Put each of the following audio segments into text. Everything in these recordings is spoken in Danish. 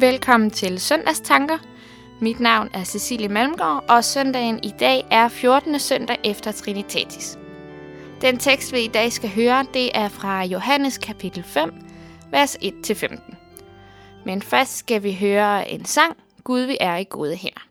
Velkommen til Søndagstanker. Mit navn er Cecilie Malmgaard, og søndagen i dag er 14. søndag efter Trinitatis. Den tekst, vi i dag skal høre, det er fra Johannes kapitel 5, vers 1-15. Men først skal vi høre en sang, Gud vi er i gode hænder.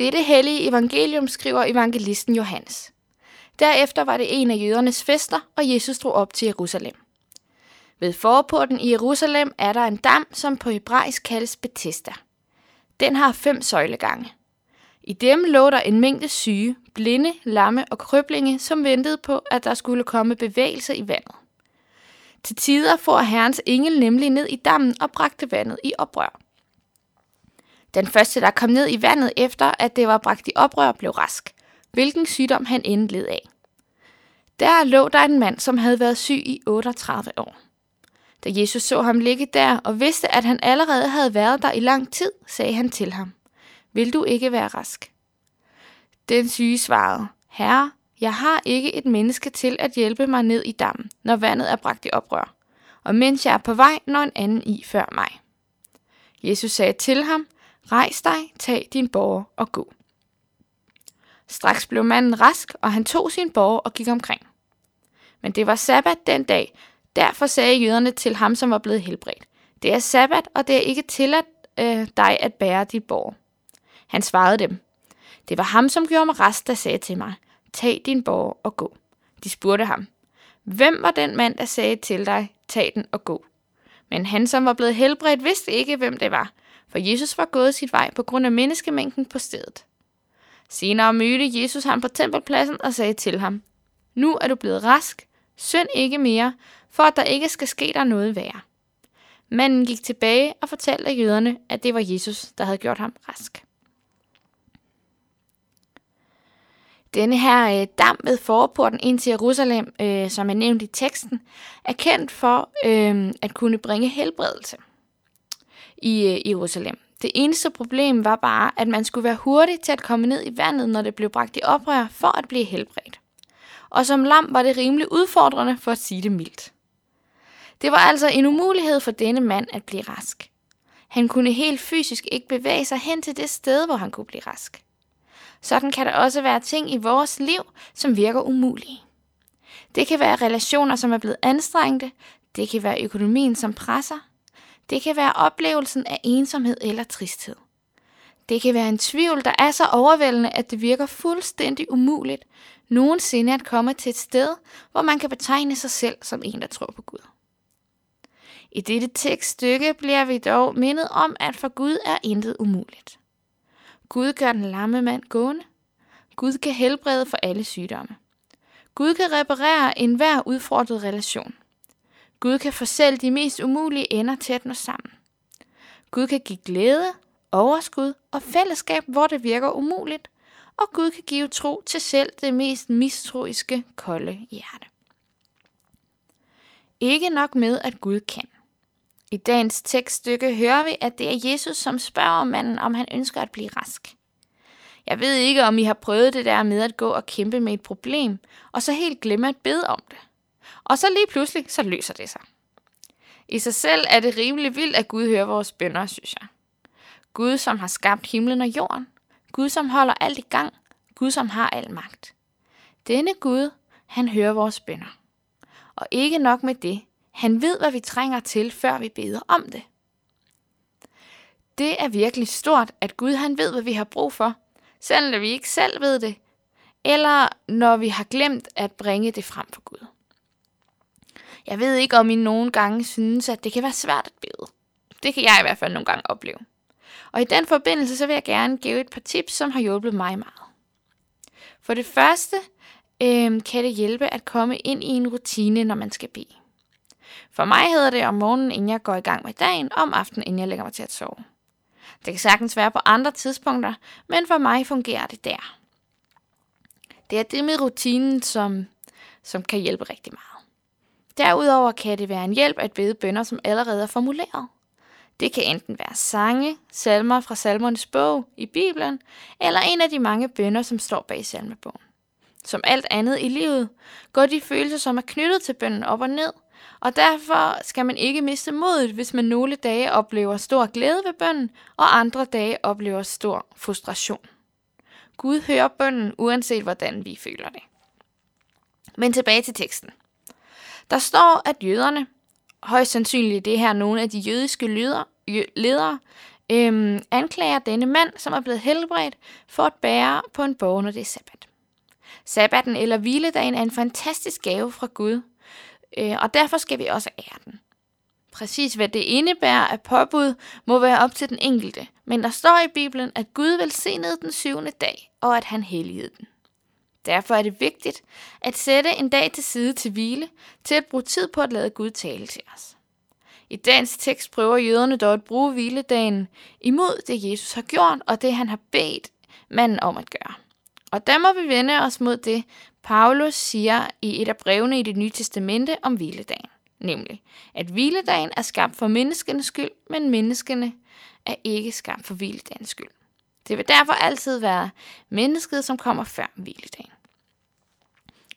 Dette hellige evangelium skriver evangelisten Johannes. Derefter var det en af jødernes fester, og Jesus drog op til Jerusalem. Ved forporten i Jerusalem er der en dam, som på hebraisk kaldes Bethesda. Den har fem søjlegange. I dem lå der en mængde syge, blinde, lamme og krøblinge, som ventede på, at der skulle komme bevægelse i vandet. Til tider får herrens engel nemlig ned i dammen og bragte vandet i oprør. Den første, der kom ned i vandet efter, at det var bragt i oprør, blev rask, hvilken sygdom han end af. Der lå der en mand, som havde været syg i 38 år. Da Jesus så ham ligge der og vidste, at han allerede havde været der i lang tid, sagde han til ham, Vil du ikke være rask? Den syge svarede, Herre, jeg har ikke et menneske til at hjælpe mig ned i dammen, når vandet er bragt i oprør, og mens jeg er på vej, når en anden i før mig. Jesus sagde til ham, Rejs dig, tag din borger og gå. Straks blev manden rask, og han tog sin borger og gik omkring. Men det var sabbat den dag, derfor sagde jøderne til ham, som var blevet helbredt. Det er sabbat, og det er ikke tilladt øh, dig at bære dit borger. Han svarede dem. Det var ham, som gjorde mig rask, der sagde til mig, tag din borger og gå. De spurgte ham, hvem var den mand, der sagde til dig, tag den og gå? Men han, som var blevet helbredt, vidste ikke, hvem det var, for Jesus var gået sit vej på grund af menneskemængden på stedet. Senere mødte Jesus ham på tempelpladsen og sagde til ham, Nu er du blevet rask, Synd ikke mere, for at der ikke skal ske dig noget værre. Manden gik tilbage og fortalte jøderne, at det var Jesus, der havde gjort ham rask. Denne her øh, dam ved forporten ind til Jerusalem, øh, som er nævnt i teksten, er kendt for øh, at kunne bringe helbredelse i øh, Jerusalem. Det eneste problem var bare, at man skulle være hurtig til at komme ned i vandet, når det blev bragt i oprør, for at blive helbredt. Og som lam var det rimelig udfordrende, for at sige det mildt. Det var altså en umulighed for denne mand at blive rask. Han kunne helt fysisk ikke bevæge sig hen til det sted, hvor han kunne blive rask. Sådan kan der også være ting i vores liv, som virker umulige. Det kan være relationer, som er blevet anstrengte. Det kan være økonomien, som presser. Det kan være oplevelsen af ensomhed eller tristhed. Det kan være en tvivl, der er så overvældende, at det virker fuldstændig umuligt nogensinde at komme til et sted, hvor man kan betegne sig selv som en, der tror på Gud. I dette tekststykke bliver vi dog mindet om, at for Gud er intet umuligt. Gud gør den lamme mand gående. Gud kan helbrede for alle sygdomme. Gud kan reparere enhver udfordret relation. Gud kan få selv de mest umulige ender til at nå sammen. Gud kan give glæde, overskud og fællesskab, hvor det virker umuligt, og Gud kan give tro til selv det mest mistroiske kolde hjerte. Ikke nok med, at Gud kan. I dagens tekststykke hører vi, at det er Jesus, som spørger manden, om han ønsker at blive rask. Jeg ved ikke, om I har prøvet det der med at gå og kæmpe med et problem, og så helt glemme at bede om det. Og så lige pludselig, så løser det sig. I sig selv er det rimelig vildt, at Gud hører vores bønder, synes jeg. Gud, som har skabt himlen og jorden. Gud, som holder alt i gang. Gud, som har al magt. Denne Gud, han hører vores bønder. Og ikke nok med det, han ved, hvad vi trænger til, før vi beder om det. Det er virkelig stort, at Gud han ved, hvad vi har brug for, selv når vi ikke selv ved det, eller når vi har glemt at bringe det frem for Gud. Jeg ved ikke, om I nogle gange synes, at det kan være svært at bede. Det kan jeg i hvert fald nogle gange opleve. Og i den forbindelse, så vil jeg gerne give et par tips, som har hjulpet mig meget. For det første øh, kan det hjælpe at komme ind i en rutine, når man skal bede. For mig hedder det om morgenen, inden jeg går i gang med dagen, og om aftenen, inden jeg lægger mig til at sove. Det kan sagtens være på andre tidspunkter, men for mig fungerer det der. Det er det med rutinen, som, som kan hjælpe rigtig meget. Derudover kan det være en hjælp at bede bønder, som allerede er formuleret. Det kan enten være sange, salmer fra salmernes bog i Bibelen, eller en af de mange bønder, som står bag salmebogen. Som alt andet i livet går de følelser, som er knyttet til bønnen op og ned, og derfor skal man ikke miste modet, hvis man nogle dage oplever stor glæde ved bønnen, og andre dage oplever stor frustration. Gud hører bønnen, uanset hvordan vi føler det. Men tilbage til teksten. Der står, at jøderne, højst sandsynligt det her nogle af de jødiske ledere, ledere øhm, anklager denne mand, som er blevet helbredt, for at bære på en borg, når det er sabbat. Sabbaten eller hviledagen er en fantastisk gave fra Gud, øh, og derfor skal vi også ære den. Præcis hvad det indebærer af påbud, må være op til den enkelte, men der står i Bibelen, at Gud velsignede den syvende dag, og at han helligede den. Derfor er det vigtigt at sætte en dag til side til hvile, til at bruge tid på at lade Gud tale til os. I dagens tekst prøver jøderne dog at bruge hviledagen imod det, Jesus har gjort, og det, han har bedt manden om at gøre. Og der må vi vende os mod det, Paulus siger i et af brevene i det nye testamente om hviledagen. Nemlig, at hviledagen er skabt for menneskenes skyld, men menneskene er ikke skabt for hviledagens skyld. Det vil derfor altid være mennesket, som kommer før hviledagen.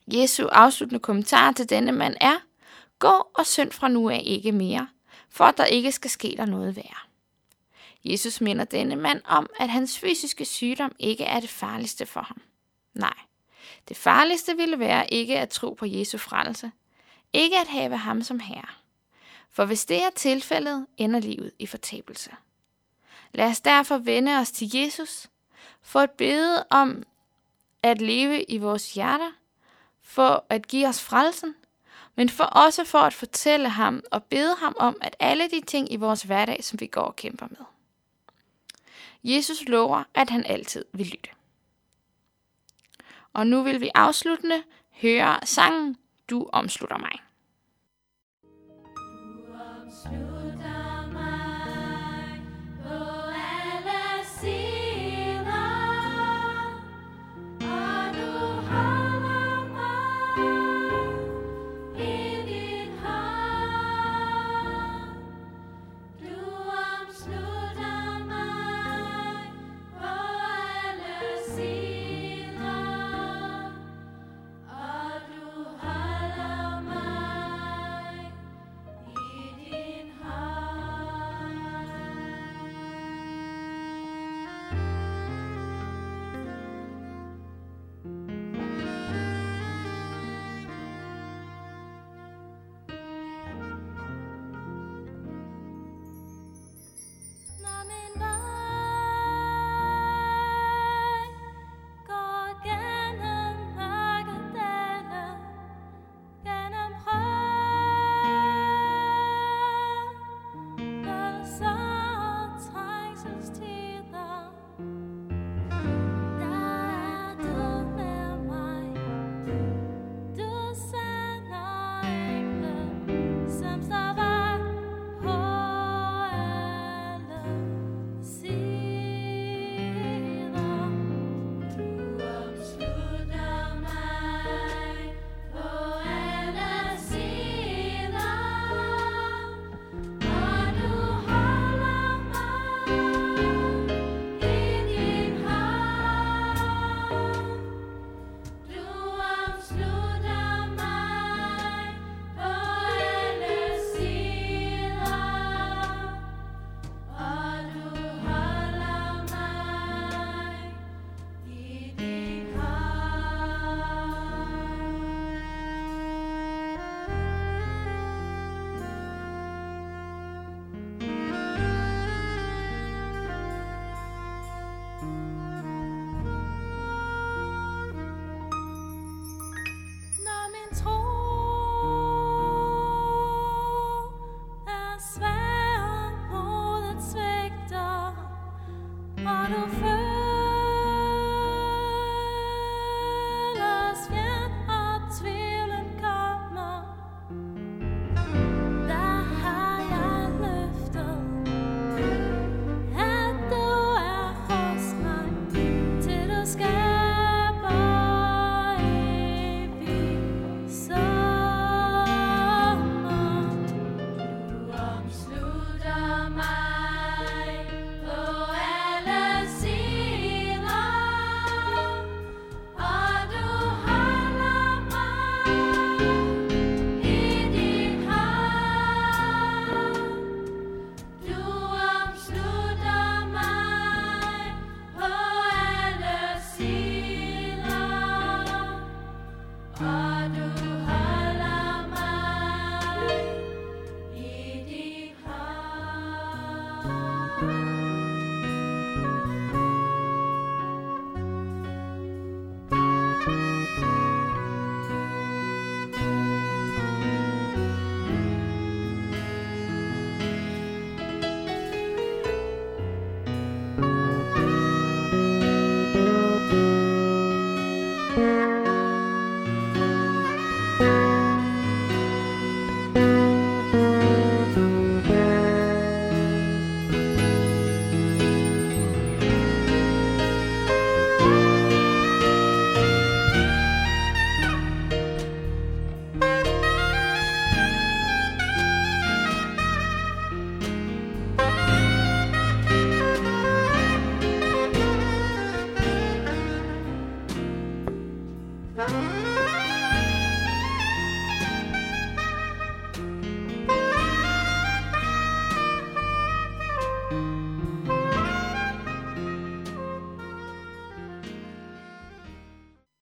Jesu afsluttende kommentar til denne mand er, Gå og synd fra nu af ikke mere, for at der ikke skal ske der noget værre. Jesus minder denne mand om, at hans fysiske sygdom ikke er det farligste for ham. Nej, det farligste ville være ikke at tro på Jesu frelse, ikke at have ham som herre. For hvis det er tilfældet, ender livet i fortabelse. Lad os derfor vende os til Jesus, for at bede om at leve i vores hjerter, for at give os frelsen, men for også for at fortælle ham og bede ham om, at alle de ting i vores hverdag, som vi går og kæmper med. Jesus lover, at han altid vil lytte. Og nu vil vi afsluttende høre sangen du omslutter mig.